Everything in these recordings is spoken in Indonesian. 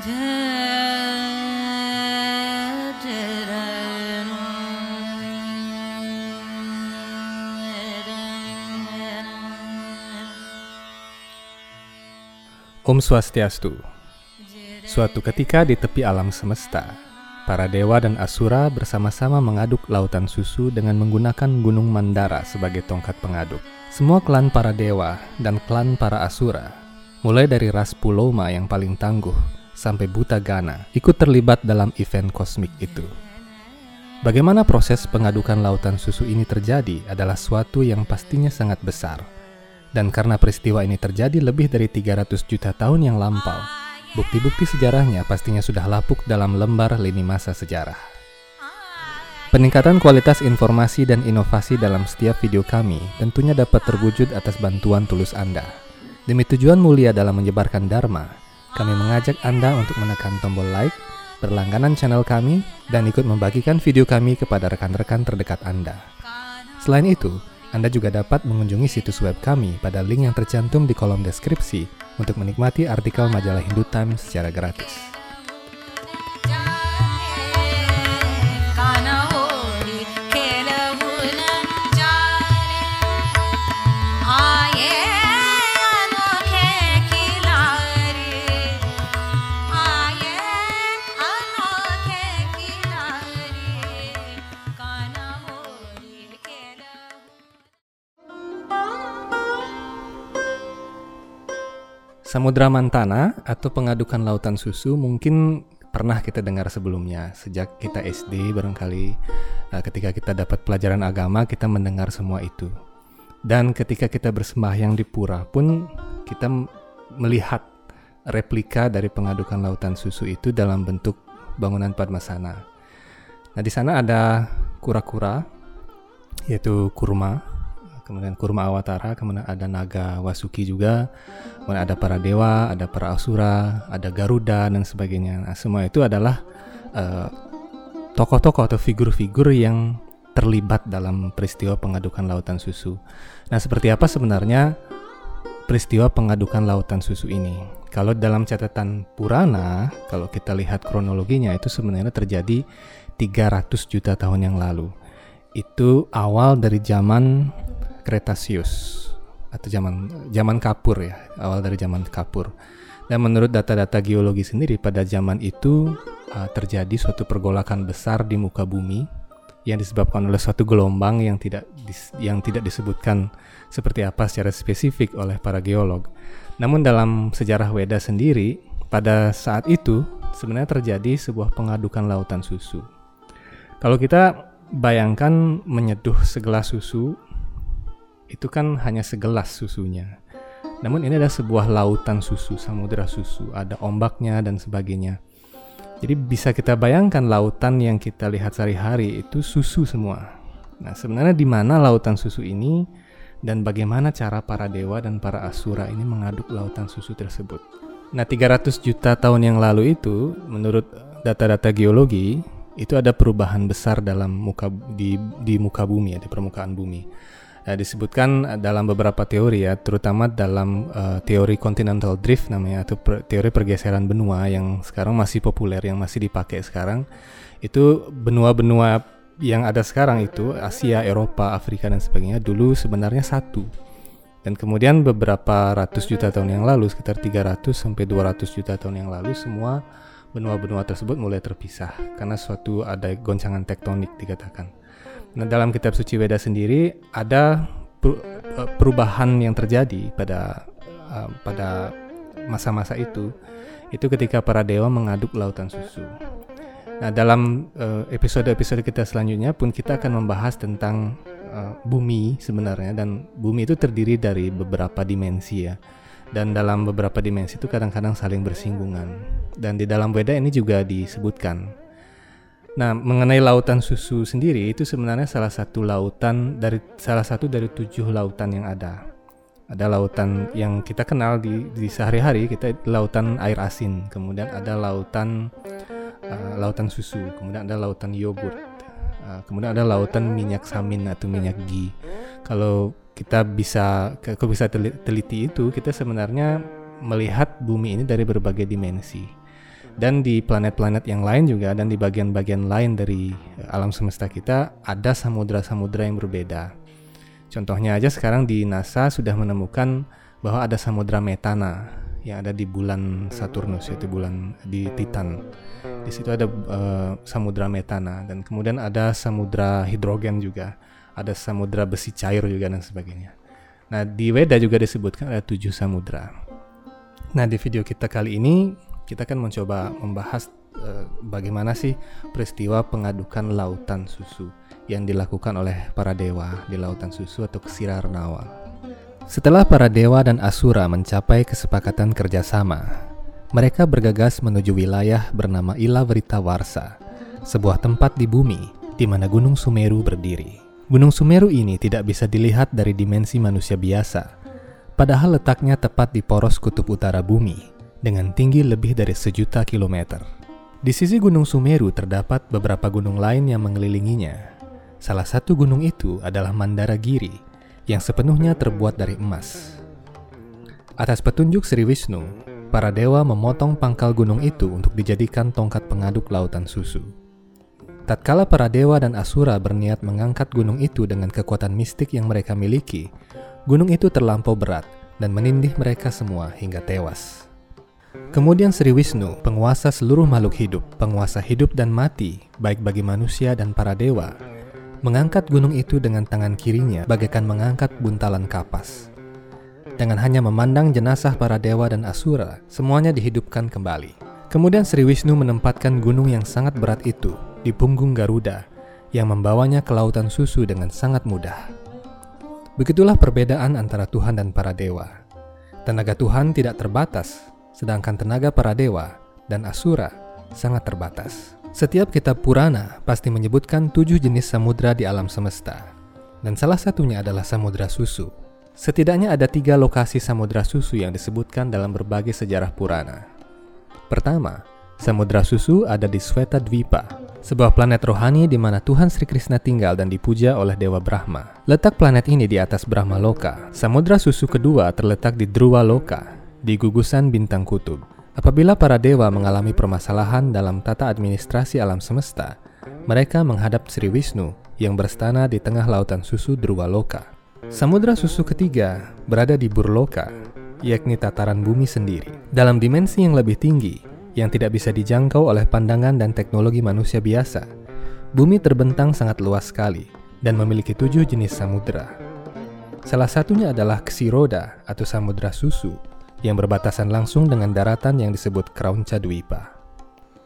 Om Swastiastu. Suatu ketika di tepi alam semesta, para dewa dan asura bersama-sama mengaduk lautan susu dengan menggunakan Gunung Mandara sebagai tongkat pengaduk. Semua klan para dewa dan klan para asura, mulai dari ras Puloma yang paling tangguh sampai Buta Gana, ikut terlibat dalam event kosmik itu. Bagaimana proses pengadukan lautan susu ini terjadi adalah suatu yang pastinya sangat besar dan karena peristiwa ini terjadi lebih dari 300 juta tahun yang lampau, bukti-bukti sejarahnya pastinya sudah lapuk dalam lembar lini masa sejarah. Peningkatan kualitas informasi dan inovasi dalam setiap video kami tentunya dapat terwujud atas bantuan tulus Anda. Demi tujuan mulia dalam menyebarkan Dharma, kami mengajak Anda untuk menekan tombol like, berlangganan channel kami, dan ikut membagikan video kami kepada rekan-rekan terdekat Anda. Selain itu, anda juga dapat mengunjungi situs web kami pada link yang tercantum di kolom deskripsi untuk menikmati artikel majalah Hindu Times secara gratis. Samudra Mantana atau pengadukan lautan susu mungkin pernah kita dengar sebelumnya. Sejak kita SD barangkali uh, ketika kita dapat pelajaran agama kita mendengar semua itu. Dan ketika kita bersembahyang di pura pun kita melihat replika dari pengadukan lautan susu itu dalam bentuk bangunan Padmasana. Nah di sana ada kura-kura yaitu kurma kemudian Kurma Awatara, kemudian ada Naga Wasuki juga, kemudian ada para dewa, ada para asura, ada Garuda dan sebagainya. Nah, semua itu adalah eh, tokoh-tokoh atau figur-figur yang terlibat dalam peristiwa pengadukan lautan susu. Nah, seperti apa sebenarnya peristiwa pengadukan lautan susu ini? Kalau dalam catatan Purana, kalau kita lihat kronologinya itu sebenarnya terjadi 300 juta tahun yang lalu. Itu awal dari zaman Kretasius atau zaman zaman Kapur ya, awal dari zaman Kapur. Dan menurut data-data geologi sendiri pada zaman itu uh, terjadi suatu pergolakan besar di muka bumi yang disebabkan oleh suatu gelombang yang tidak dis, yang tidak disebutkan seperti apa secara spesifik oleh para geolog. Namun dalam sejarah Weda sendiri pada saat itu sebenarnya terjadi sebuah pengadukan lautan susu. Kalau kita bayangkan menyeduh segelas susu itu kan hanya segelas susunya. Namun ini adalah sebuah lautan susu, samudera susu, ada ombaknya dan sebagainya. Jadi bisa kita bayangkan lautan yang kita lihat sehari-hari itu susu semua. Nah, sebenarnya di mana lautan susu ini dan bagaimana cara para dewa dan para asura ini mengaduk lautan susu tersebut. Nah, 300 juta tahun yang lalu itu menurut data-data geologi itu ada perubahan besar dalam muka di di muka bumi ya, di permukaan bumi uh, disebutkan dalam beberapa teori ya, terutama dalam uh, teori continental drift namanya atau per, teori pergeseran benua yang sekarang masih populer yang masih dipakai sekarang. Itu benua-benua yang ada sekarang itu Asia, Eropa, Afrika dan sebagainya dulu sebenarnya satu. Dan kemudian beberapa ratus juta tahun yang lalu, sekitar 300 sampai 200 juta tahun yang lalu semua benua-benua tersebut mulai terpisah karena suatu ada goncangan tektonik dikatakan. Nah, dalam kitab suci Weda sendiri ada eh, perubahan yang terjadi pada uh, pada masa-masa itu itu ketika para dewa mengaduk lautan susu. Nah, dalam episode-episode uh, kita selanjutnya pun kita akan membahas tentang uh, bumi sebenarnya dan bumi itu terdiri dari beberapa dimensi ya. Dan dalam beberapa dimensi itu kadang-kadang saling bersinggungan. Dan di dalam Weda ini juga disebutkan Nah, mengenai lautan susu sendiri itu sebenarnya salah satu lautan dari salah satu dari tujuh lautan yang ada. Ada lautan yang kita kenal di, di sehari-hari kita lautan air asin, kemudian ada lautan uh, lautan susu, kemudian ada lautan yogurt, uh, kemudian ada lautan minyak samin atau minyak ghee. Kalau kita bisa kalau bisa teliti itu kita sebenarnya melihat bumi ini dari berbagai dimensi Dan di planet-planet yang lain juga dan di bagian-bagian lain dari eh, alam semesta kita ada samudra-samudra yang berbeda. Contohnya aja sekarang di NASA sudah menemukan bahwa ada samudra metana yang ada di bulan Saturnus yaitu bulan di Titan. Di situ ada uh, samudra metana dan kemudian ada samudra hidrogen juga, ada samudra besi cair juga dan sebagainya. Nah di Weda juga disebutkan ada tujuh samudra. Nah di video kita kali ini kita akan mencoba membahas uh, bagaimana sih peristiwa pengadukan lautan susu yang dilakukan oleh para dewa di lautan susu atau Ksirarnawa. Setelah para dewa dan asura mencapai kesepakatan kerjasama, mereka bergegas menuju wilayah bernama Ilavrita Warsa, sebuah tempat di bumi di mana Gunung Sumeru berdiri. Gunung Sumeru ini tidak bisa dilihat dari dimensi manusia biasa, padahal letaknya tepat di poros kutub utara bumi dengan tinggi lebih dari sejuta kilometer. Di sisi Gunung Sumeru terdapat beberapa gunung lain yang mengelilinginya, Salah satu gunung itu adalah Mandara Giri yang sepenuhnya terbuat dari emas. Atas petunjuk Sri Wisnu, para dewa memotong pangkal gunung itu untuk dijadikan tongkat pengaduk lautan susu. Tatkala para dewa dan asura berniat mengangkat gunung itu dengan kekuatan mistik yang mereka miliki, gunung itu terlampau berat dan menindih mereka semua hingga tewas. Kemudian Sri Wisnu, penguasa seluruh makhluk hidup, penguasa hidup dan mati, baik bagi manusia dan para dewa, mengangkat gunung itu dengan tangan kirinya bagaikan mengangkat buntalan kapas. Dengan hanya memandang jenazah para dewa dan asura, semuanya dihidupkan kembali. Kemudian Sri Wisnu menempatkan gunung yang sangat berat itu di punggung Garuda yang membawanya ke lautan susu dengan sangat mudah. Begitulah perbedaan antara Tuhan dan para dewa. Tenaga Tuhan tidak terbatas, sedangkan tenaga para dewa dan asura sangat terbatas. Setiap kitab Purana pasti menyebutkan tujuh jenis samudra di alam semesta, dan salah satunya adalah samudra susu. Setidaknya ada tiga lokasi samudra susu yang disebutkan dalam berbagai sejarah Purana. Pertama, samudra susu ada di Sweta Dwipa, sebuah planet rohani di mana Tuhan Sri Krishna tinggal dan dipuja oleh Dewa Brahma. Letak planet ini di atas Brahma Loka. Samudra susu kedua terletak di Druwa Loka, di gugusan bintang kutub. Apabila para dewa mengalami permasalahan dalam tata administrasi alam semesta, mereka menghadap Sri Wisnu yang berstana di tengah lautan susu Loka. Samudra susu ketiga berada di Burloka, yakni tataran bumi sendiri, dalam dimensi yang lebih tinggi yang tidak bisa dijangkau oleh pandangan dan teknologi manusia biasa. Bumi terbentang sangat luas sekali dan memiliki tujuh jenis samudra. Salah satunya adalah Ksiroda atau samudra susu yang berbatasan langsung dengan daratan yang disebut Kraunca Dwipa.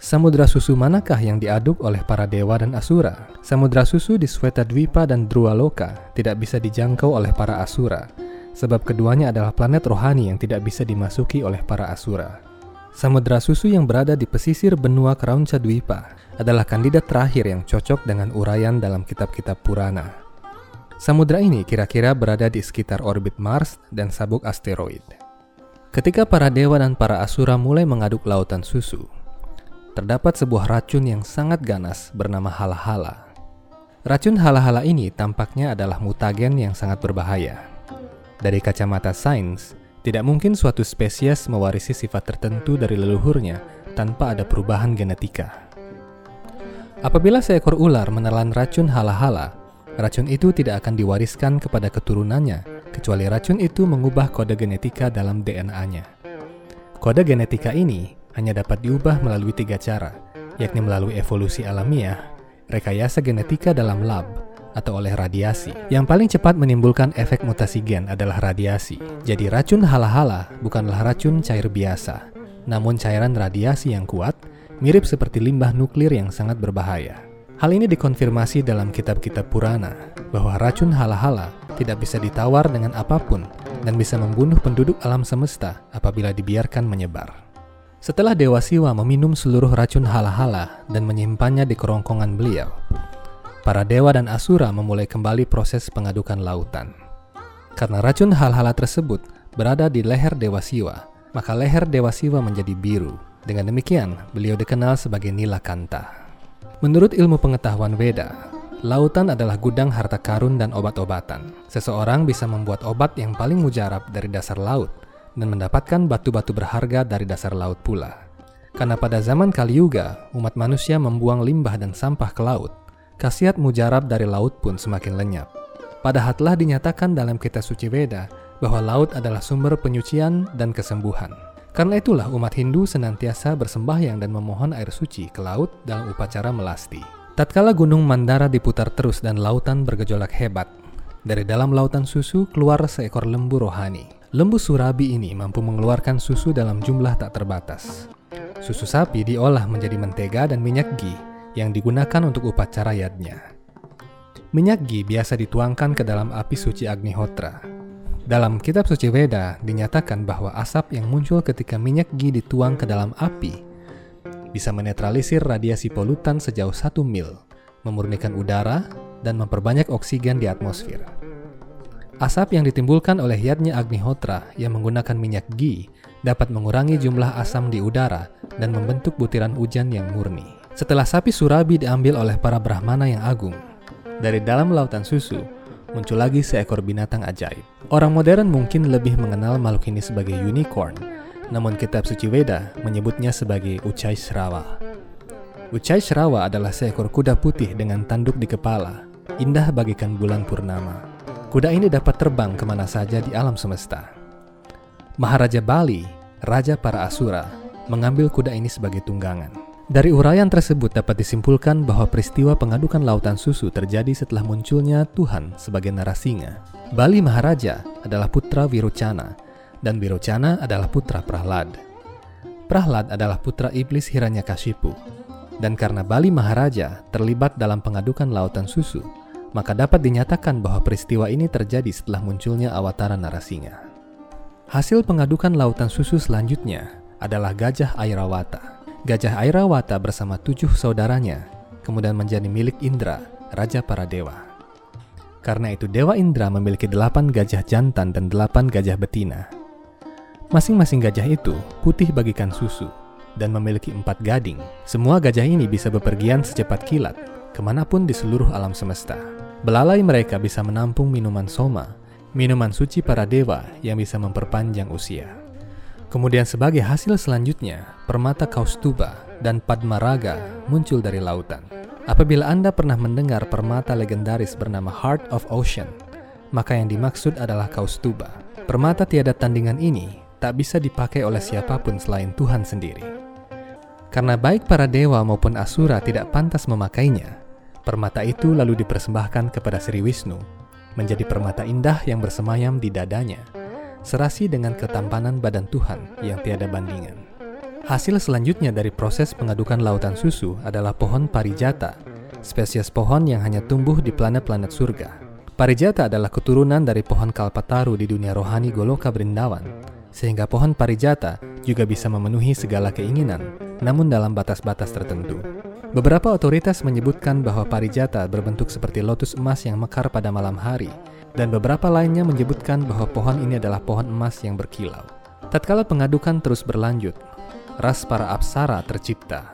Samudra susu manakah yang diaduk oleh para dewa dan asura? Samudra susu di Sweta Dwipa dan Loka tidak bisa dijangkau oleh para asura, sebab keduanya adalah planet rohani yang tidak bisa dimasuki oleh para asura. Samudra susu yang berada di pesisir benua Kraunca Dwipa adalah kandidat terakhir yang cocok dengan uraian dalam kitab-kitab Purana. Samudra ini kira-kira berada di sekitar orbit Mars dan sabuk asteroid. Ketika para dewa dan para asura mulai mengaduk lautan susu, terdapat sebuah racun yang sangat ganas bernama hala-hala. Racun hala-hala ini tampaknya adalah mutagen yang sangat berbahaya. Dari kacamata sains, tidak mungkin suatu spesies mewarisi sifat tertentu dari leluhurnya tanpa ada perubahan genetika. Apabila seekor ular menelan racun hala-hala, racun itu tidak akan diwariskan kepada keturunannya kecuali racun itu mengubah kode genetika dalam DNA-nya. Kode genetika ini hanya dapat diubah melalui tiga cara, yakni melalui evolusi alamiah, rekayasa genetika dalam lab, atau oleh radiasi. Yang paling cepat menimbulkan efek mutasi gen adalah radiasi. Jadi racun hala-hala bukanlah racun cair biasa, namun cairan radiasi yang kuat, mirip seperti limbah nuklir yang sangat berbahaya. Hal ini dikonfirmasi dalam kitab-kitab Purana bahwa racun hala-hala tidak bisa ditawar dengan apa pun dan bisa membunuh penduduk alam semesta apabila dibiarkan menyebar. Setelah Dewa Siwa meminum seluruh racun hala-hala dan menyimpannya di kerongkongan beliau, para dewa dan asura memulai kembali proses pengadukan lautan. Karena racun hal-hala tersebut berada di leher Dewa Siwa, maka leher Dewa Siwa menjadi biru. Dengan demikian, beliau dikenal sebagai Nilakanta. Menurut ilmu pengetahuan Veda, Lautan adalah gudang harta karun dan obat-obatan. Seseorang bisa membuat obat yang paling mujarab dari dasar laut dan mendapatkan batu-batu berharga dari dasar laut pula. Karena pada zaman Kaliuga, umat manusia membuang limbah dan sampah ke laut, khasiat mujarab dari laut pun semakin lenyap. Padahal telah dinyatakan dalam kitab suci Weda bahwa laut adalah sumber penyucian dan kesembuhan. Karena itulah umat Hindu senantiasa bersembahyang dan memohon air suci ke laut dalam upacara melasti. Tatkala gunung Mandara diputar terus dan lautan bergejolak hebat, dari dalam lautan susu keluar seekor lembu rohani. Lembu surabi ini mampu mengeluarkan susu dalam jumlah tak terbatas. Susu sapi diolah menjadi mentega dan minyak ghee yang digunakan untuk upacara yadnya. Minyak ghee biasa dituangkan ke dalam api suci Agnihotra. Dalam kitab suci Weda dinyatakan bahwa asap yang muncul ketika minyak ghee dituang ke dalam api bisa menetralisir radiasi polutan sejauh satu mil, memurnikan udara, dan memperbanyak oksigen di atmosfer. Asap yang ditimbulkan oleh yadnya Agnihotra yang menggunakan minyak ghee dapat mengurangi jumlah asam di udara dan membentuk butiran hujan yang murni. Setelah sapi surabi diambil oleh para brahmana yang agung, dari dalam lautan susu muncul lagi seekor binatang ajaib. Orang modern mungkin lebih mengenal makhluk ini sebagai unicorn, namun kitab suci Weda menyebutnya sebagai Uchai Shrawa. Uchai Shrawa adalah seekor kuda putih dengan tanduk di kepala, indah bagikan bulan purnama. Kuda ini dapat terbang ke mana saja di alam semesta. Maharaja Bali, raja para Asura, mengambil kuda ini sebagai tunggangan. Dari uraian tersebut dapat disimpulkan bahwa peristiwa pengadukan lautan susu terjadi setelah munculnya Tuhan sebagai narasinga. Bali Maharaja adalah putra Wirucana, dan Wirucana adalah putra Prahlad. Prahlad adalah putra iblis Hiranyakashipu, dan karena Bali Maharaja terlibat dalam pengadukan lautan susu, maka dapat dinyatakan bahwa peristiwa ini terjadi setelah munculnya awatara Narasinga. Hasil pengadukan lautan susu selanjutnya adalah Gajah Airawata. Gajah Airawata bersama tujuh saudaranya kemudian menjadi milik Indra, raja para dewa. Karena itu Dewa Indra memiliki delapan gajah jantan dan delapan gajah betina. Masing-masing gajah itu putih bagikan susu dan memiliki empat gading. Semua gajah ini bisa bepergian secepat kilat, ke mana pun di seluruh alam semesta. Belalai mereka bisa menampung minuman soma, minuman suci para dewa yang bisa memperpanjang usia. Kemudian sebagai hasil selanjutnya, permata Kaustuba dan Padmaraga muncul dari lautan. Apabila Anda pernah mendengar permata legendaris bernama Heart of Ocean, maka yang dimaksud adalah Kaustuba. Permata tiada tandingan ini tak bisa dipakai oleh siapa pun selain Tuhan sendiri. Karena baik para dewa maupun asura tidak pantas memakainya, permata itu lalu dipersembahkan kepada Sri Wisnu, menjadi permata indah yang bersemayam di dadanya serasi dengan ketampanan badan Tuhan yang tiada bandingan. Hasil selanjutnya dari proses pengadukan lautan susu adalah pohon parijata, spesies pohon yang hanya tumbuh di planet-planet surga. Parijata adalah keturunan dari pohon kalpataru di dunia rohani Goloka Brindawan, sehingga pohon parijata juga bisa memenuhi segala keinginan, namun dalam batas-batas tertentu. Beberapa otoritas menyebutkan bahwa parijata berbentuk seperti lotus emas yang mekar pada malam hari, dan beberapa lainnya menyebutkan bahwa pohon ini adalah pohon emas yang berkilau. Tatkala pengadukan terus berlanjut, ras para apsara tercipta.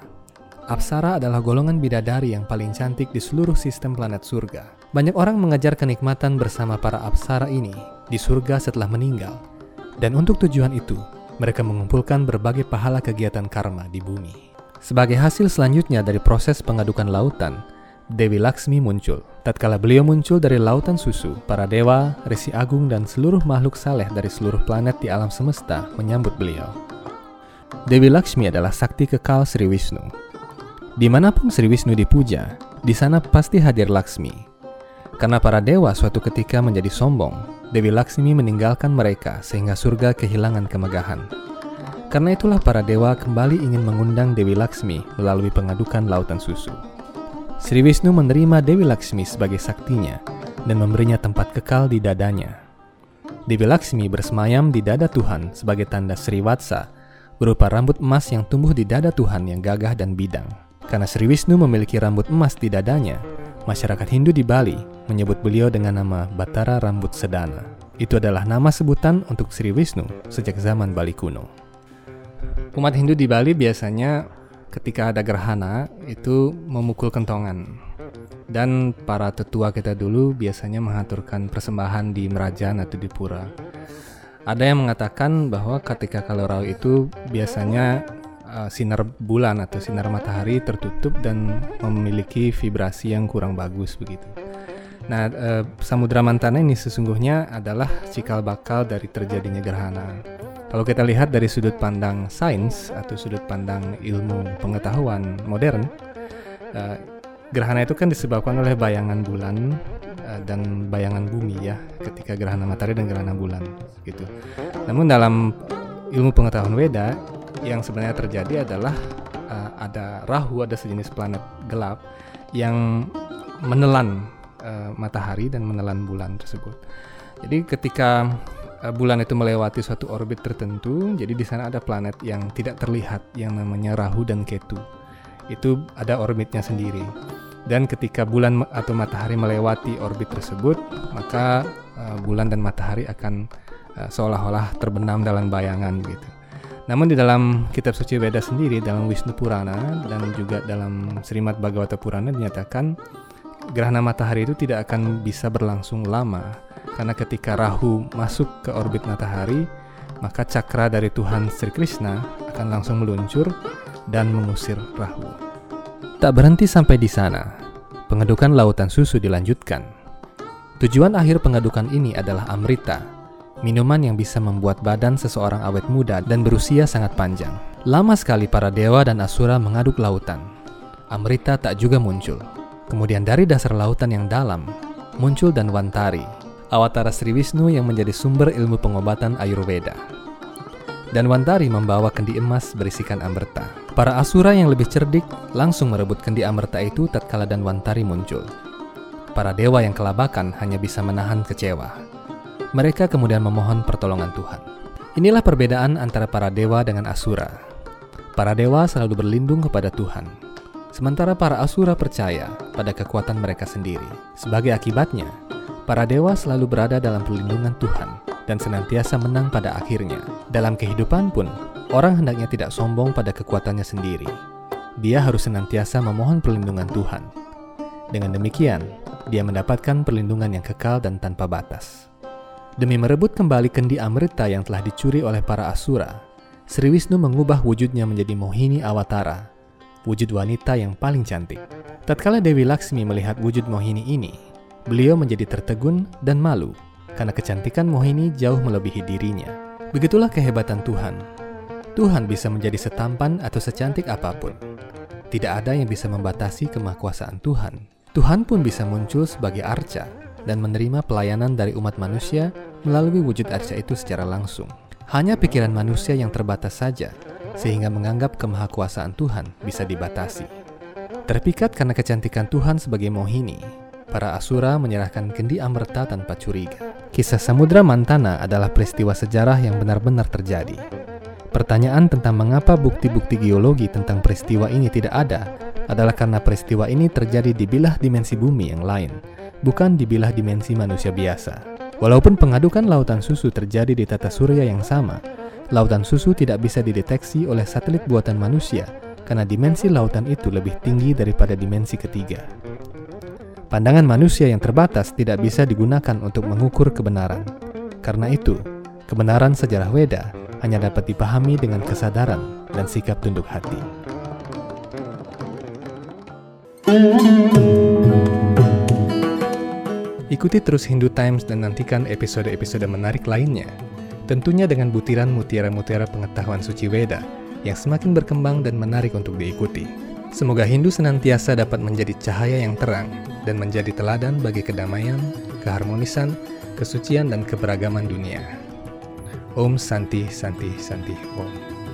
Apsara adalah golongan bidadari yang paling cantik di seluruh sistem planet surga. Banyak orang mengajar kenikmatan bersama para apsara ini di surga setelah meninggal. Dan untuk tujuan itu, mereka mengumpulkan berbagai pahala kegiatan karma di bumi. Sebagai hasil selanjutnya dari proses pengadukan lautan, Dewi Laksmi muncul. Tatkala beliau muncul dari lautan susu, para dewa, resi agung, dan seluruh makhluk saleh dari seluruh planet di alam semesta menyambut beliau. Dewi Laksmi adalah sakti kekal Sri Wisnu. Di mana pun Sri Wisnu dipuja, di sana pasti hadir Laksmi. Karena para dewa suatu ketika menjadi sombong, Dewi Laksmi meninggalkan mereka sehingga surga kehilangan kemegahan. Karena itulah para dewa kembali ingin mengundang Dewi Laksmi melalui pengadukan lautan susu. Sri Wisnu menerima Dewi Laksmi sebagai saktinya dan memberinya tempat kekal di dadanya. Dewi Laksmi bersemayam di dada Tuhan sebagai tanda Sri Watsa, berupa rambut emas yang tumbuh di dada Tuhan yang gagah dan bidang. Karena Sri Wisnu memiliki rambut emas di dadanya, masyarakat Hindu di Bali menyebut beliau dengan nama Batara Rambut Sedana. Itu adalah nama sebutan untuk Sri Wisnu sejak zaman Bali kuno. Umat Hindu di Bali biasanya ketika ada gerhana itu memukul kentongan. Dan para tetua kita dulu biasanya mengaturkan persembahan di merajan atau di pura. Ada yang mengatakan bahwa ketika kalau itu biasanya uh, sinar bulan atau sinar matahari tertutup dan memiliki vibrasi yang kurang bagus begitu. Nah, uh, Samudra Mantana ini sesungguhnya adalah cikal bakal dari terjadinya gerhana. Kalau kita lihat dari sudut pandang sains atau sudut pandang ilmu pengetahuan modern, uh, gerhana itu kan disebabkan oleh bayangan bulan uh, dan bayangan bumi ya, ketika gerhana matahari dan gerhana bulan gitu. Namun dalam ilmu pengetahuan Weda yang sebenarnya terjadi adalah uh, ada Rahu, ada sejenis planet gelap yang menelan uh, matahari dan menelan bulan tersebut. Jadi ketika uh, bulan itu melewati suatu orbit tertentu, jadi di sana ada planet yang tidak terlihat yang namanya Rahu dan Ketu. Itu ada orbitnya sendiri. Dan ketika bulan atau matahari melewati orbit tersebut, maka uh, bulan dan matahari akan uh, seolah-olah terbenam dalam bayangan gitu. Namun di dalam kitab suci Veda sendiri dalam Wisnu Purana dan juga dalam Srimad Bhagavata Purana dinyatakan gerhana matahari itu tidak akan bisa berlangsung lama karena ketika Rahu masuk ke orbit matahari maka cakra dari Tuhan Sri Krishna akan langsung meluncur dan mengusir Rahu. Tak berhenti sampai di sana, pengedukan lautan susu dilanjutkan. Tujuan akhir pengedukan ini adalah Amrita, minuman yang bisa membuat badan seseorang awet muda dan berusia sangat panjang. Lama sekali para dewa dan asura mengaduk lautan. Amrita tak juga muncul. Kemudian dari dasar lautan yang dalam, muncul Danwantari, awatara Sri Wisnu yang menjadi sumber ilmu pengobatan Ayurveda. Danwantari membawa kendi emas berisikan Amrita. Para asura yang lebih cerdik langsung merebut kendi Amrita itu tatkala Danwantari muncul. Para dewa yang kelabakan hanya bisa menahan kecewa. Mereka kemudian memohon pertolongan Tuhan. Inilah perbedaan antara para dewa dengan asura. Para dewa selalu berlindung kepada Tuhan, sementara para asura percaya pada kekuatan mereka sendiri. Sebagai akibatnya, para dewa selalu berada dalam perlindungan Tuhan dan senantiasa menang pada akhirnya. Dalam kehidupan pun, orang hendaknya tidak sombong pada kekuatannya sendiri. Dia harus senantiasa memohon perlindungan Tuhan. Dengan demikian, dia mendapatkan perlindungan yang kekal dan tanpa batas. Demi merebut kembali kendi Amrita yang telah dicuri oleh para Asura, Sri Wisnu mengubah wujudnya menjadi Mohini Awatara, wujud wanita yang paling cantik. Tatkala Dewi Laksmi melihat wujud Mohini ini, beliau menjadi tertegun dan malu karena kecantikan Mohini jauh melebihi dirinya. Begitulah kehebatan Tuhan. Tuhan bisa menjadi setampan atau secantik apa pun. Tidak ada yang bisa membatasi kemahkuasaan Tuhan. Tuhan pun bisa muncul sebagai arca dan menerima pelayanan dari umat manusia melalui wujud arca itu secara langsung. Hanya pikiran manusia yang terbatas saja, sehingga menganggap kemahakuasaan Tuhan bisa dibatasi. Terpikat karena kecantikan Tuhan sebagai mohini, para asura menyerahkan kendi amerta tanpa curiga. Kisah Samudra Mantana adalah peristiwa sejarah yang benar-benar terjadi. Pertanyaan tentang mengapa bukti-bukti geologi tentang peristiwa ini tidak ada adalah karena peristiwa ini terjadi di bilah dimensi bumi yang lain, bukan di bilah dimensi manusia biasa. Walaupun pengadukan lautan susu terjadi di tata surya yang sama, lautan susu tidak bisa dideteksi oleh satelit buatan manusia karena dimensi lautan itu lebih tinggi daripada dimensi ketiga. Pandangan manusia yang terbatas tidak bisa digunakan untuk mengukur kebenaran. Karena itu, kebenaran sejarah Weda hanya dapat dipahami dengan kesadaran dan sikap tunduk hati. Ikuti terus Hindu Times dan nantikan episode-episode menarik lainnya. Tentunya dengan butiran mutiara-mutiara pengetahuan suci Weda yang semakin berkembang dan menarik untuk diikuti. Semoga Hindu senantiasa dapat menjadi cahaya yang terang dan menjadi teladan bagi kedamaian, keharmonisan, kesucian, dan keberagaman dunia. Om Santi Santi Santi Om.